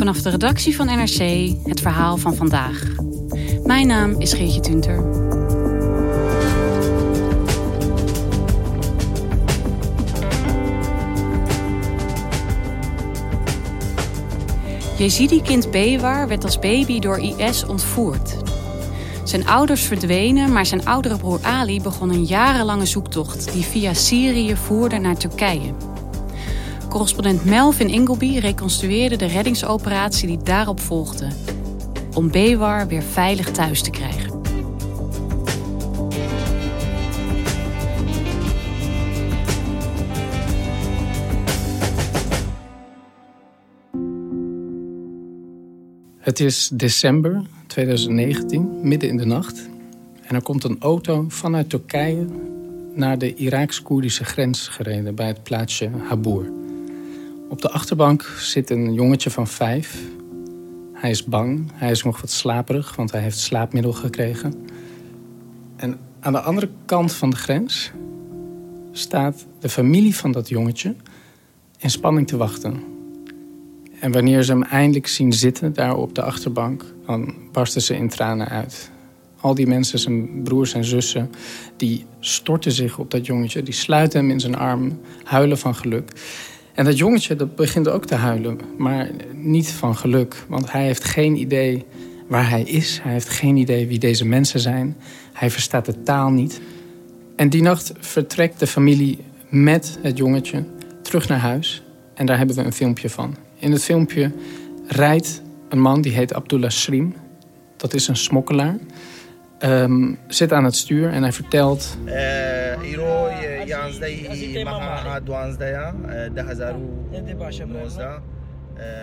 Vanaf de redactie van NRC het verhaal van vandaag. Mijn naam is Geertje Tunter. Jezidi-kind Bewar werd als baby door IS ontvoerd. Zijn ouders verdwenen, maar zijn oudere broer Ali begon een jarenlange zoektocht die via Syrië voerde naar Turkije. Correspondent Melvin Ingleby reconstrueerde de reddingsoperatie die daarop volgde. Om Bewar weer veilig thuis te krijgen. Het is december 2019, midden in de nacht. En er komt een auto vanuit Turkije naar de Iraaks-Koerdische grens gereden bij het plaatsje Habur. Op de achterbank zit een jongetje van vijf. Hij is bang, hij is nog wat slaperig, want hij heeft slaapmiddel gekregen. En aan de andere kant van de grens staat de familie van dat jongetje in spanning te wachten. En wanneer ze hem eindelijk zien zitten daar op de achterbank, dan barsten ze in tranen uit. Al die mensen, zijn broers en zussen, die storten zich op dat jongetje. Die sluiten hem in zijn arm, huilen van geluk. En dat jongetje dat begint ook te huilen, maar niet van geluk. Want hij heeft geen idee waar hij is. Hij heeft geen idee wie deze mensen zijn. Hij verstaat de taal niet. En die nacht vertrekt de familie met het jongetje terug naar huis. En daar hebben we een filmpje van. In het filmpje rijdt een man die heet Abdullah Srim. Dat is een smokkelaar. Um, zit aan het stuur en hij vertelt.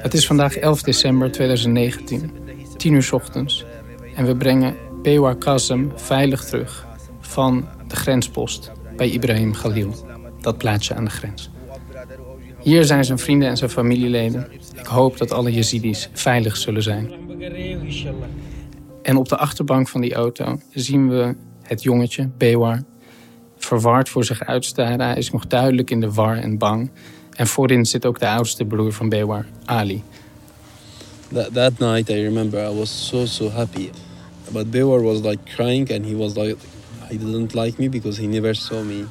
Het is vandaag 11 december 2019, 10 uur ochtends. En we brengen Bewar Kazem veilig terug van de grenspost bij Ibrahim Khalil, dat plaatsje aan de grens. Hier zijn zijn vrienden en zijn familieleden. Ik hoop dat alle Yazidis veilig zullen zijn. En op de achterbank van die auto zien we het jongetje, Bewar, verward voor zich uitstaren. Hij is nog duidelijk in de war en bang. En voorin zit ook de oudste broer van Bewar, Ali. That, that night I remember I was so so happy. But Bewar was like crying and he was like he didn't like me because he never saw me.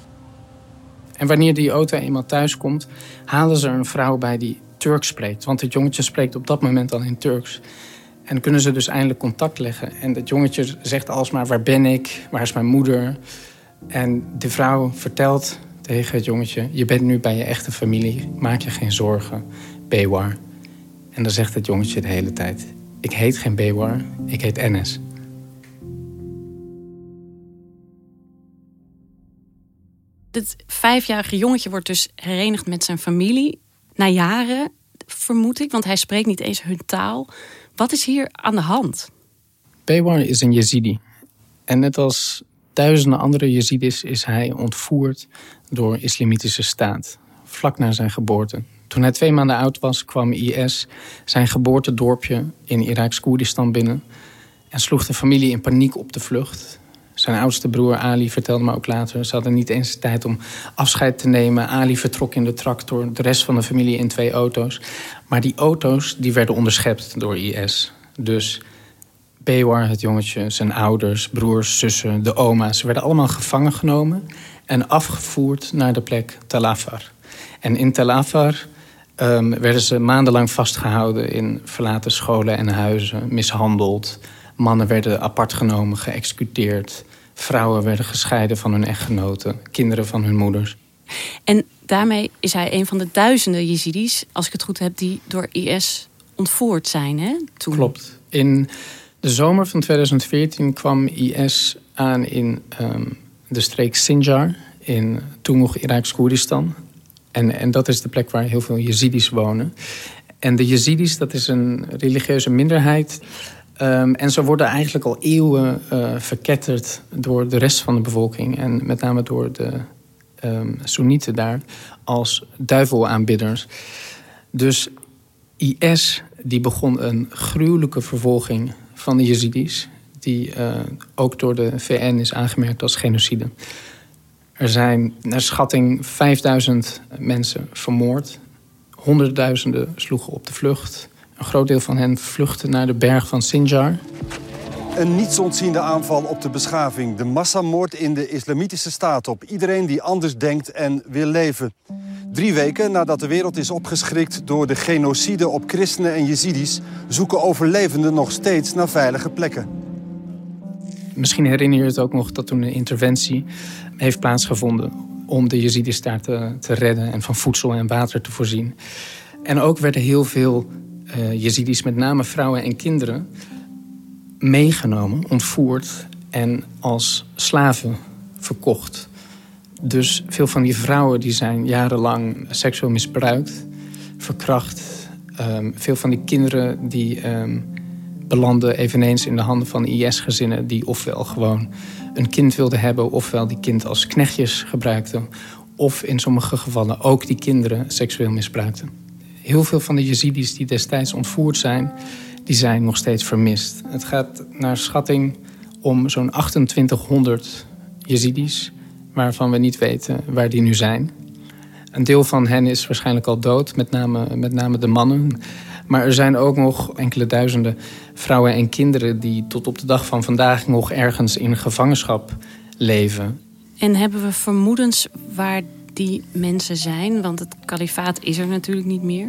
En wanneer die auto eenmaal thuis komt, halen ze er een vrouw bij die Turks spreekt. Want het jongetje spreekt op dat moment al in Turks. En kunnen ze dus eindelijk contact leggen. En dat jongetje zegt alsmaar, waar ben ik? Waar is mijn moeder? En de vrouw vertelt tegen het jongetje... je bent nu bij je echte familie, maak je geen zorgen. Bewar. En dan zegt het jongetje de hele tijd... ik heet geen Bewar, ik heet Enes. Dit vijfjarige jongetje wordt dus herenigd met zijn familie... na jaren, vermoed ik, want hij spreekt niet eens hun taal... Wat is hier aan de hand? Bewar is een Yazidi. En net als duizenden andere Yazidis is hij ontvoerd door islamitische staat. Vlak na zijn geboorte. Toen hij twee maanden oud was, kwam IS zijn geboortedorpje in Iraaks-Koerdistan binnen. En sloeg de familie in paniek op de vlucht. Zijn oudste broer Ali vertelde me ook later... ze hadden niet eens tijd om afscheid te nemen. Ali vertrok in de tractor, de rest van de familie in twee auto's. Maar die auto's die werden onderschept door IS. Dus Bewar, het jongetje, zijn ouders, broers, zussen, de oma's... werden allemaal gevangen genomen en afgevoerd naar de plek Talafar. En in Talafar um, werden ze maandenlang vastgehouden... in verlaten scholen en huizen, mishandeld... Mannen werden apart genomen, geëxecuteerd. Vrouwen werden gescheiden van hun echtgenoten, kinderen van hun moeders. En daarmee is hij een van de duizenden Jezidis, als ik het goed heb, die door IS ontvoerd zijn. Hè, toen. Klopt. In de zomer van 2014 kwam IS aan in ehm, de streek Sinjar in toenmalig Iraks Koerdistan. En, en dat is de plek waar heel veel Jezidis wonen. En de Jezidis, dat is een religieuze minderheid. Ehm, en ze worden eigenlijk al eeuwen uh, verketterd door de rest van de bevolking. En met name door de um, Soenieten daar als duivelaanbidders. Dus IS die begon een gruwelijke vervolging van de Jezidis... die uh, ook door de VN is aangemerkt als genocide. Er zijn naar schatting 5000 mensen vermoord. Honderdduizenden sloegen op de vlucht. Een groot deel van hen vluchtte naar de berg van Sinjar. Een nietsontziende aanval op de beschaving. De massamoord in de islamitische staat op iedereen die anders denkt en wil leven. Drie weken nadat de wereld is opgeschrikt door de genocide op christenen en jezidis... zoeken overlevenden nog steeds naar veilige plekken. Misschien herinner je het ook nog dat toen een interventie heeft plaatsgevonden... om de jezidis daar te, te redden en van voedsel en water te voorzien. En ook werden heel veel uh, jezidis, met name vrouwen en kinderen... meegenomen, ontvoerd en als slaven verkocht... Dus veel van die vrouwen die zijn jarenlang seksueel misbruikt, verkracht. Um, veel van die kinderen die um, belanden eveneens in de handen van IS-gezinnen... die ofwel gewoon een kind wilden hebben... ofwel die kind als knechtjes gebruikten... of in sommige gevallen ook die kinderen seksueel misbruikten. Heel veel van de Jezidis die destijds ontvoerd zijn... die zijn nog steeds vermist. Het gaat naar schatting om zo'n 2800 Jezidis waarvan we niet weten waar die nu zijn. Een deel van hen is waarschijnlijk al dood, met name, met name de mannen. Maar er zijn ook nog enkele duizenden vrouwen en kinderen... die tot op de dag van vandaag nog ergens in gevangenschap leven. En hebben we vermoedens waar die mensen zijn? Want het kalifaat is er natuurlijk niet meer.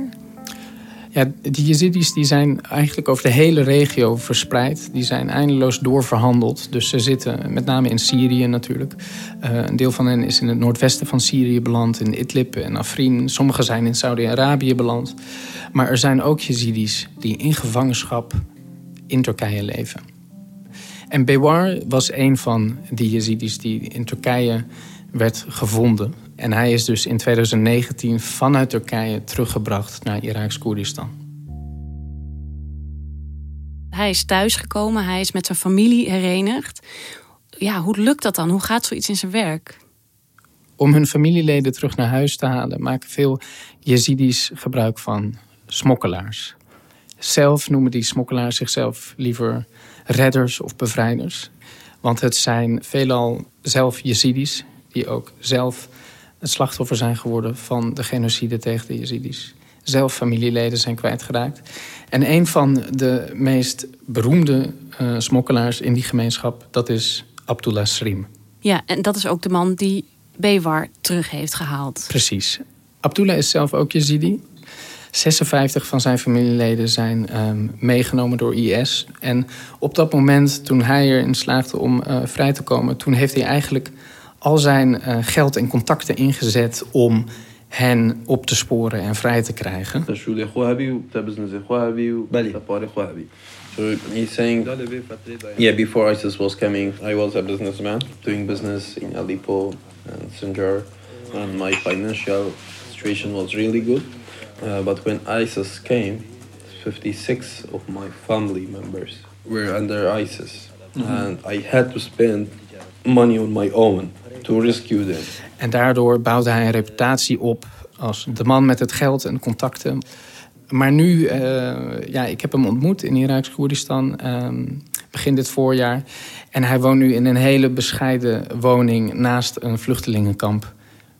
Ja, die Jezidis die zijn eigenlijk over de hele regio verspreid. Die zijn eindeloos doorverhandeld. Dus ze zitten met name in Syrië natuurlijk. Uh, een deel van hen is in het noordwesten van Syrië beland, in Idlib en Afrin. Sommigen zijn in Saudi-Arabië beland. Maar er zijn ook Jezidis die in gevangenschap in Turkije leven. En Bewar was een van die Jezidis die in Turkije werd gevonden. En hij is dus in 2019 vanuit Turkije teruggebracht naar Iraks Koerdistan. Hij is thuisgekomen, hij is met zijn familie herenigd. Ja, hoe lukt dat dan? Hoe gaat zoiets in zijn werk? Om hun familieleden terug naar huis te halen, maken veel Jezidis gebruik van smokkelaars. Zelf noemen die smokkelaars zichzelf liever redders of bevrijders. Want het zijn veelal zelf Jezidis die ook zelf het slachtoffer zijn geworden van de genocide tegen de Jezidis. Zelf familieleden zijn kwijtgeraakt. En een van de meest beroemde uh, smokkelaars in die gemeenschap, dat is Abdullah Srim. Ja, en dat is ook de man die Bewar terug heeft gehaald. Precies. Abdullah is zelf ook Jezidi. 56 van zijn familieleden zijn um, meegenomen door IS. En op dat moment, toen hij erin slaagde om uh, vrij te komen... toen heeft hij eigenlijk al zijn uh, geld en contacten ingezet om hen op te sporen en vrij te krijgen. So he's saying, yeah, before ISIS was coming, I was a businessman doing business in Aleppo and Sinjar, and my financial situation was really good. Uh, but when ISIS came, 56 of my family members were under ISIS, mm -hmm. and I had to spend money on my own to rescue. En daardoor bouwde hij een reputatie op als de man met het geld en contacten. Maar nu, uh, ja, ik heb hem ontmoet in Iraks Koerdistan uh, begin dit voorjaar. En hij woont nu in een hele bescheiden woning naast een vluchtelingenkamp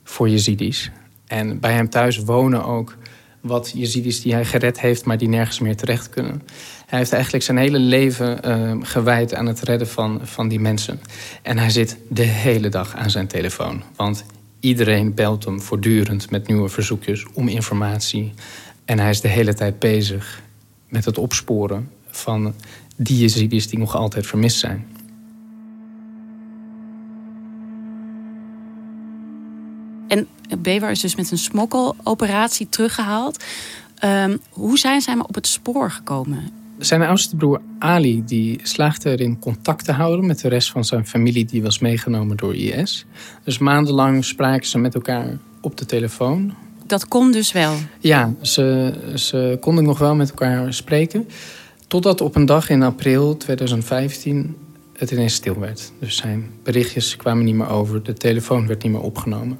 voor Jezidis. En bij hem thuis wonen ook wat Jezidis die hij gered heeft, maar die nergens meer terecht kunnen. Hij heeft eigenlijk zijn hele leven uh, gewijd aan het redden van, van die mensen. En hij zit de hele dag aan zijn telefoon. Want iedereen belt hem voortdurend met nieuwe verzoekjes om informatie. En hij is de hele tijd bezig met het opsporen van die Jezidis die nog altijd vermist zijn. En Bewar is dus met een smokkeloperatie teruggehaald. Ehm, hoe zijn zij maar op het spoor gekomen? Zijn oudste broer Ali die slaagde erin contact te houden met de rest van zijn familie die was meegenomen door IS. Dus maandenlang spraken ze met elkaar op de telefoon. Dat kon dus wel? Ja, ze, ze konden nog wel met elkaar spreken. Totdat op een dag in april 2015 het ineens stil werd. Dus zijn berichtjes kwamen niet meer over, de telefoon werd niet meer opgenomen.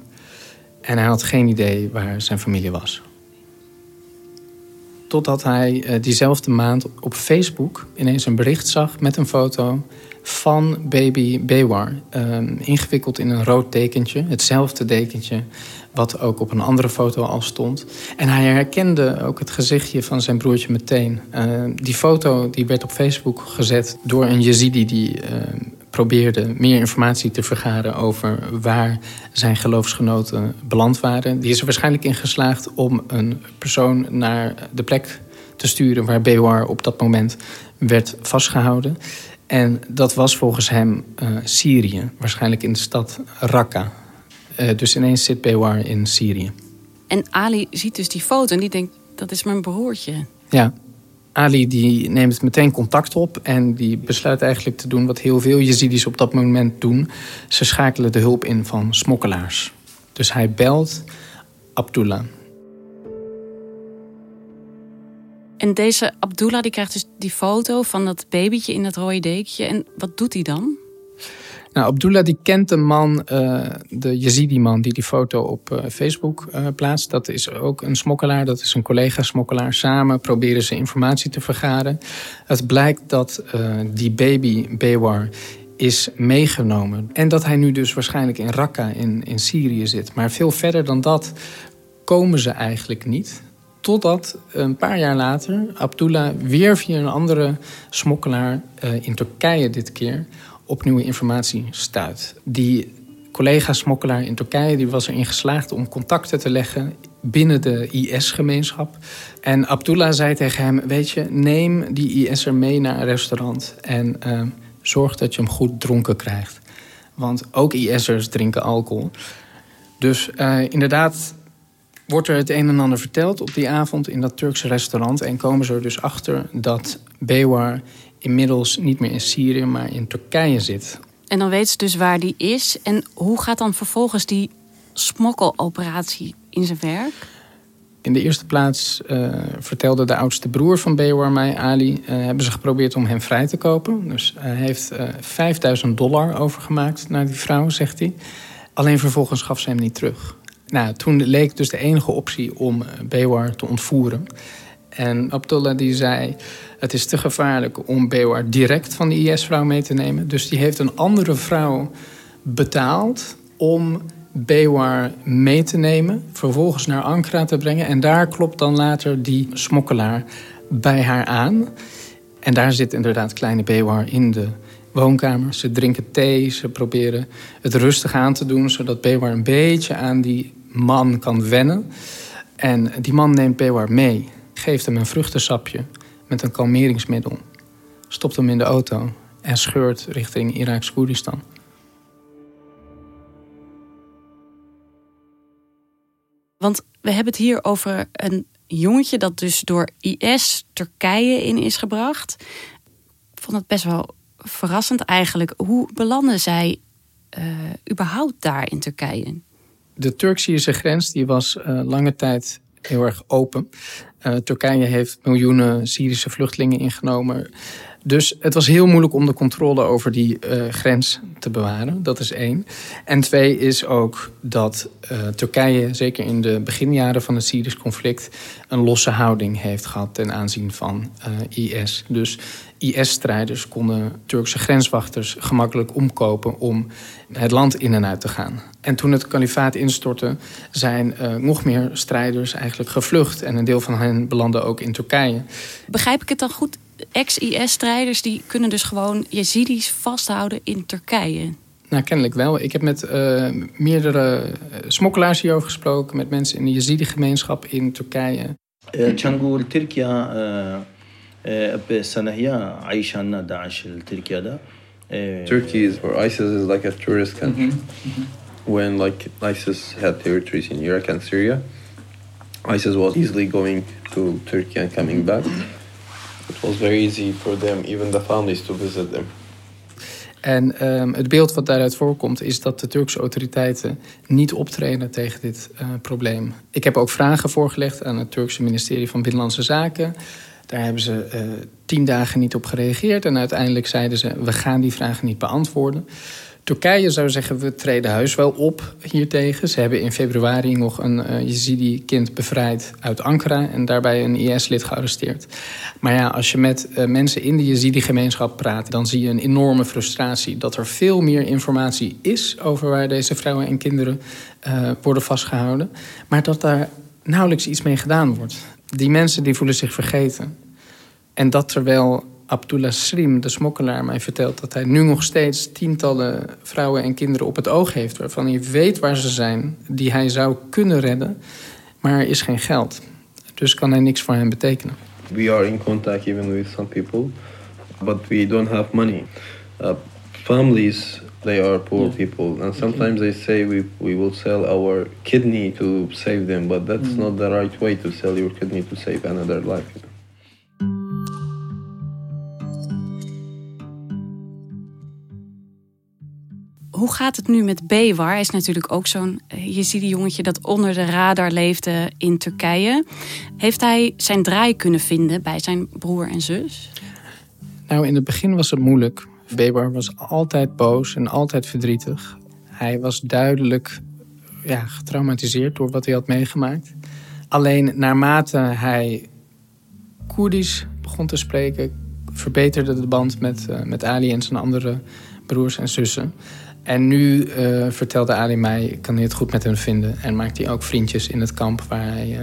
En hij had geen idee waar zijn familie was. Totdat hij uh, diezelfde maand op Facebook ineens een bericht zag met een foto van baby Bewar. Uh, ingewikkeld in een rood dekentje, hetzelfde dekentje wat ook op een andere foto al stond. En hij herkende ook het gezichtje van zijn broertje meteen. Uh, die foto die werd op Facebook gezet door een Yazidi die probeerde meer informatie te vergaren over waar zijn geloofsgenoten beland waren. Die is er waarschijnlijk in geslaagd om een persoon naar de plek te sturen waar Bewar op dat moment werd vastgehouden. En dat was volgens hem uh, Syrië, waarschijnlijk in de stad Raqqa. Uh, dus ineens zit Bewar in Syrië. En Ali ziet dus die foto en die denkt, dat is mijn broertje. Ja, Ali die neemt meteen contact op en die besluit eigenlijk te doen wat heel veel Jezidis op dat moment doen. Ze schakelen de hulp in van smokkelaars. Dus hij belt Abdullah. En deze Abdullah die krijgt dus die foto van dat babytje in dat rode dekentje. En wat doet hij dan? Nou, Abdullah die kent de man, uh, de Yazidi-man die die foto op uh, Facebook uh, plaatst. Dat is ook een smokkelaar, dat is een collega-smokkelaar. Samen proberen ze informatie te vergaren. Het blijkt dat die baby Bewar is meegenomen. En dat hij nu dus waarschijnlijk in Raqqa in, in Syrië zit. Maar veel verder dan dat komen ze eigenlijk niet. Totdat een paar jaar later Abdullah weer via een andere smokkelaar in Turkije dit keer op nieuwe informatie stuit. Die collega-smokkelaar in Turkije die was erin geslaagd om contacten te leggen binnen de IS-gemeenschap. En Abdullah zei tegen hem: Weet je, neem die IS'er mee naar een restaurant en uh, zorg dat je hem goed dronken krijgt. Want ook IS'ers drinken alcohol. Dus uh, inderdaad wordt er het een en ander verteld op die avond in dat Turkse restaurant. En komen ze er dus achter dat Bewar inmiddels niet meer in Syrië, maar in Turkije zit. En dan weet ze dus waar die is. En hoe gaat dan vervolgens die smokkeloperatie in zijn werk? In de eerste plaats uh, vertelde de oudste broer van Bewar mij, Ali, uh, hebben ze geprobeerd om hem vrij te kopen. Dus hij heeft uh, eh, 5000 dollar overgemaakt naar die vrouw, zegt hij. Alleen vervolgens gaf ze hem niet terug. Nou, toen leek dus de enige optie om Bewar te ontvoeren. En Abdullah die zei, het is te gevaarlijk om Bewar direct van de IS-vrouw mee te nemen. Dus die heeft een andere vrouw betaald om Bewar mee te nemen. Vervolgens naar Ankara te brengen. En daar klopt dan later die smokkelaar bij haar aan. En daar zit inderdaad kleine Bewar in de woonkamer. Ze drinken thee, ze proberen het rustig aan te doen... zodat Bewar een beetje aan die man kan wennen. En die man neemt Bewar mee geeft hem een vruchtensapje met een kalmeringsmiddel, stopt hem in de auto en scheurt richting Iraks Koerdistan. Want we hebben het hier over een jongetje dat dus door IS Turkije in is gebracht. Ik vond het best wel verrassend eigenlijk. Hoe belanden zij uh, überhaupt daar in Turkije? De Turk-Syrische grens die was uh, lange tijd heel erg open. Uh, Turkije heeft miljoenen Syrische vluchtelingen ingenomen. Dus het was heel moeilijk om de controle over die uh, grens te bewaren. Dat is één. En twee is ook dat uh, Turkije, zeker in de beginjaren van het Syrisch conflict, een losse houding heeft gehad ten aanzien van IS. Dus IS-strijders konden Turkse grenswachters gemakkelijk omkopen om het land in en uit te gaan. En toen het kalifaat instortte, zijn eh, nog meer strijders eigenlijk gevlucht. En een deel van hen belandde ook in Turkije. Begrijp ik het dan goed? Ex-IS-strijders die kunnen dus gewoon Jezidis vasthouden in Turkije. Nou, kennelijk wel. Ik heb met eh, meerdere eh, smokkelaars hierover gesproken, met mensen in de Jezidi-gemeenschap in Turkije. Uh, Turkije. هي عايشة عنا داعش تركيا ده Turkey is or ISIS is like a tourist country. Mm -hmm. when like ISIS had territories in Iraq and Syria, ISIS was easily going to Turkey and coming back. It was very easy for them, even the families, to visit them. En um, het beeld wat daaruit voorkomt is dat de Turkse autoriteiten niet optreden tegen dit uh, probleem. Ik heb ook vragen voorgelegd aan het Turkse ministerie van Binnenlandse Zaken. daar hebben ze uh, tien dagen niet op gereageerd en uiteindelijk zeiden ze: we gaan die vragen niet beantwoorden. Turkije zou zeggen, we treden huis wel op hiertegen. Ze hebben in februari nog een uh, Yazidi-kind bevrijd uit Ankara... en daarbij een IS-lid gearresteerd. Maar ja, als je met uh, mensen in de Yazidi-gemeenschap praat... dan zie je een enorme frustratie dat er veel meer informatie is... over waar deze vrouwen en kinderen worden vastgehouden. Maar dat daar nauwelijks iets mee gedaan wordt. Die mensen die voelen zich vergeten. En dat terwijl Abdullah Srim, de smokkelaar, mij vertelt dat hij nu nog steeds tientallen vrouwen en kinderen op het oog heeft, waarvan hij weet waar ze zijn, die hij zou kunnen redden, maar er is geen geld. Dus kan hij niks voor hen betekenen. We are in contact even with some people, but we don't have money. Uh, families, they are poor people, and sometimes they say we, we will sell our kidney to save them, but that's not the right way to sell your kidney to save another life. Hoe gaat het nu met Bewar? Hij is natuurlijk ook zo'n ziet die jongetje dat onder de radar leefde in Turkije. Heeft hij zijn draai kunnen vinden bij zijn broer en zus? Nou, in het begin was het moeilijk. Bewar was altijd boos en altijd verdrietig. Hij was duidelijk ja, getraumatiseerd door wat hij had meegemaakt. Alleen naarmate hij Koerdisch begon te spreken, verbeterde de band met, uh, met Ali en zijn andere broers en zussen. En nu uh, vertelde Ali mij, kan hij het goed met hem vinden. En maakt hij ook vriendjes in het kamp waar hij, uh,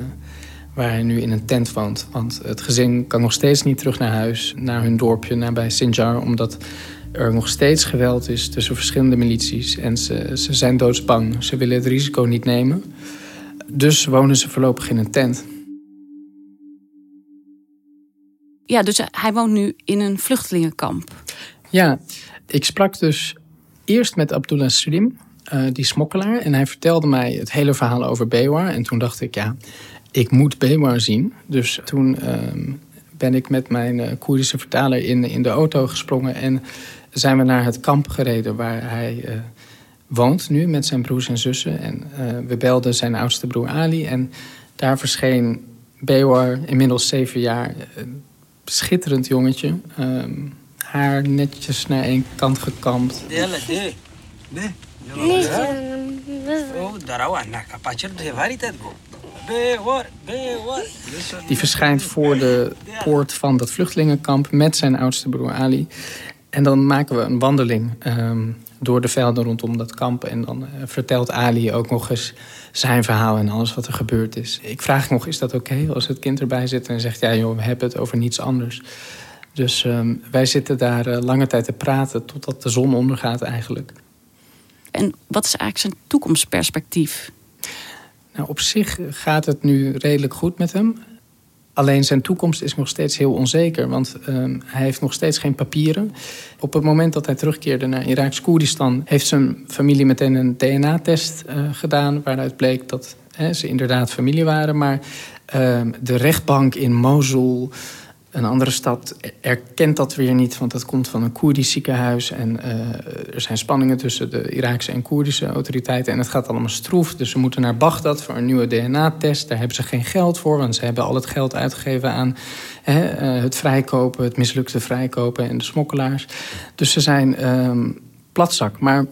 waar hij nu in een tent woont. Want het gezin kan nog steeds niet terug naar huis, naar hun dorpje, nabij Sinjar. Omdat er nog steeds geweld is tussen verschillende milities. En ze, ze zijn doodsbang. Ze willen het risico niet nemen. Dus wonen ze voorlopig in een tent. Ja, dus hij woont nu in een vluchtelingenkamp. Ja, ik sprak dus eerst met Abdullah Slim, uh, die smokkelaar. En hij vertelde mij het hele verhaal over Bewar. En toen dacht ik, ja, ik moet Bewar zien. Dus toen uh, ben ik met mijn uh, Koerdische vertaler in, in de auto gesprongen. En zijn we naar het kamp gereden waar hij uh, woont nu met zijn broers en zussen. En we belden zijn oudste broer Ali. En daar verscheen Bewar, inmiddels zeven jaar, schitterend jongetje. Haar netjes naar één kant gekamd. Die verschijnt voor de poort van dat vluchtelingenkamp met zijn oudste broer Ali. En dan maken we een wandeling um, door de velden rondom dat kamp. En dan uh, vertelt Ali ook nog eens zijn verhaal en alles wat er gebeurd is. Ik vraag nog, is dat oké okay als het kind erbij zit en zegt... ja joh, we hebben het over niets anders. Dus um, wij zitten daar uh, lange tijd te praten totdat de zon ondergaat eigenlijk. En wat is eigenlijk zijn toekomstperspectief? Nou, op zich gaat het nu redelijk goed met hem. Alleen zijn toekomst is nog steeds heel onzeker, want um, hij heeft nog steeds geen papieren. Op het moment dat hij terugkeerde naar Iraks Koerdistan, heeft zijn familie meteen een DNA-test uh, gedaan, waaruit bleek dat hè, ze inderdaad familie waren. Maar uh, de rechtbank in Mosul, een andere stad erkent dat weer niet, want dat komt van een Koerdisch ziekenhuis. En uh, er zijn spanningen tussen de Iraakse en Koerdische autoriteiten. En het gaat allemaal stroef. Dus ze moeten naar Bagdad voor een nieuwe DNA-test. Daar hebben ze geen geld voor, want ze hebben al het geld uitgegeven aan hè, uh, het vrijkopen, het mislukte vrijkopen en de smokkelaars. Dus ze zijn um, platzak. Maar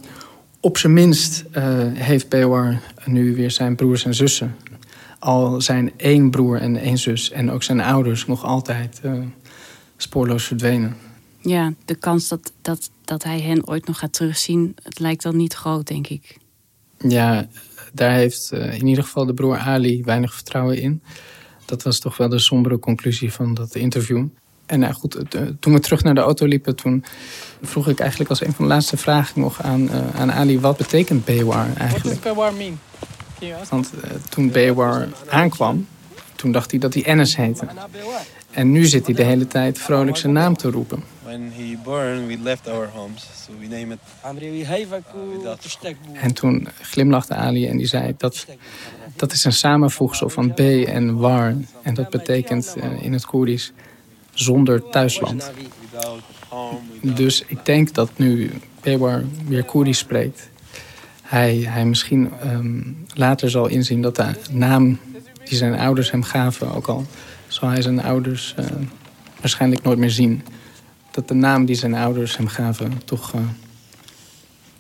op zijn minst uh, heeft Bewar nu weer zijn broers en zussen al zijn één broer en één zus en ook zijn ouders nog altijd uh, spoorloos verdwenen. Ja, de kans dat, dat, dat hij hen ooit nog gaat terugzien, het lijkt dan niet groot, denk ik. Ja, daar heeft uh, in ieder geval de broer Ali weinig vertrouwen in. Dat was toch wel de sombere conclusie van dat interview. En nou goed, toen we terug naar de auto liepen, toen vroeg ik eigenlijk als een van de laatste vragen nog aan, uh, aan Ali: wat betekent Bewar eigenlijk? Wat Bewar mean? Want uh, toen Bewar aankwam, toen dacht hij dat hij Ennis heette. En nu zit hij de hele tijd vrolijk zijn naam te roepen. It. En toen glimlachte Ali en die zei dat dat is een samenvoegsel van B en war. En dat betekent uh, in het Koerdisch zonder thuisland. Dus ik denk dat nu Bewar weer Koerdisch spreekt, hij, hij misschien um, later zal inzien dat de naam die zijn ouders hem gaven, ook al zal hij zijn ouders uh, waarschijnlijk nooit meer zien, dat de naam die zijn ouders hem gaven toch uh,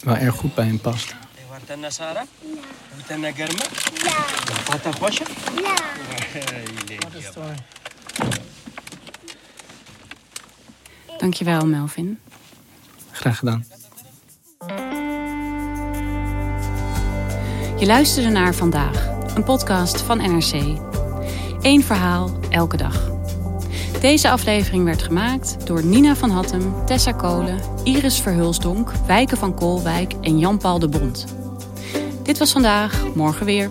wel erg goed bij hem past. Dankjewel, Melvin. Graag gedaan. Je luisterde naar Vandaag, een podcast van NRC. Eén verhaal, elke dag. Deze aflevering werd gemaakt door Nina van Hattem, Tessa Kolen, Iris Verhulsdonk, Wijken van Koolwijk en Jan-Paul de Bond. Dit was vandaag, morgen weer.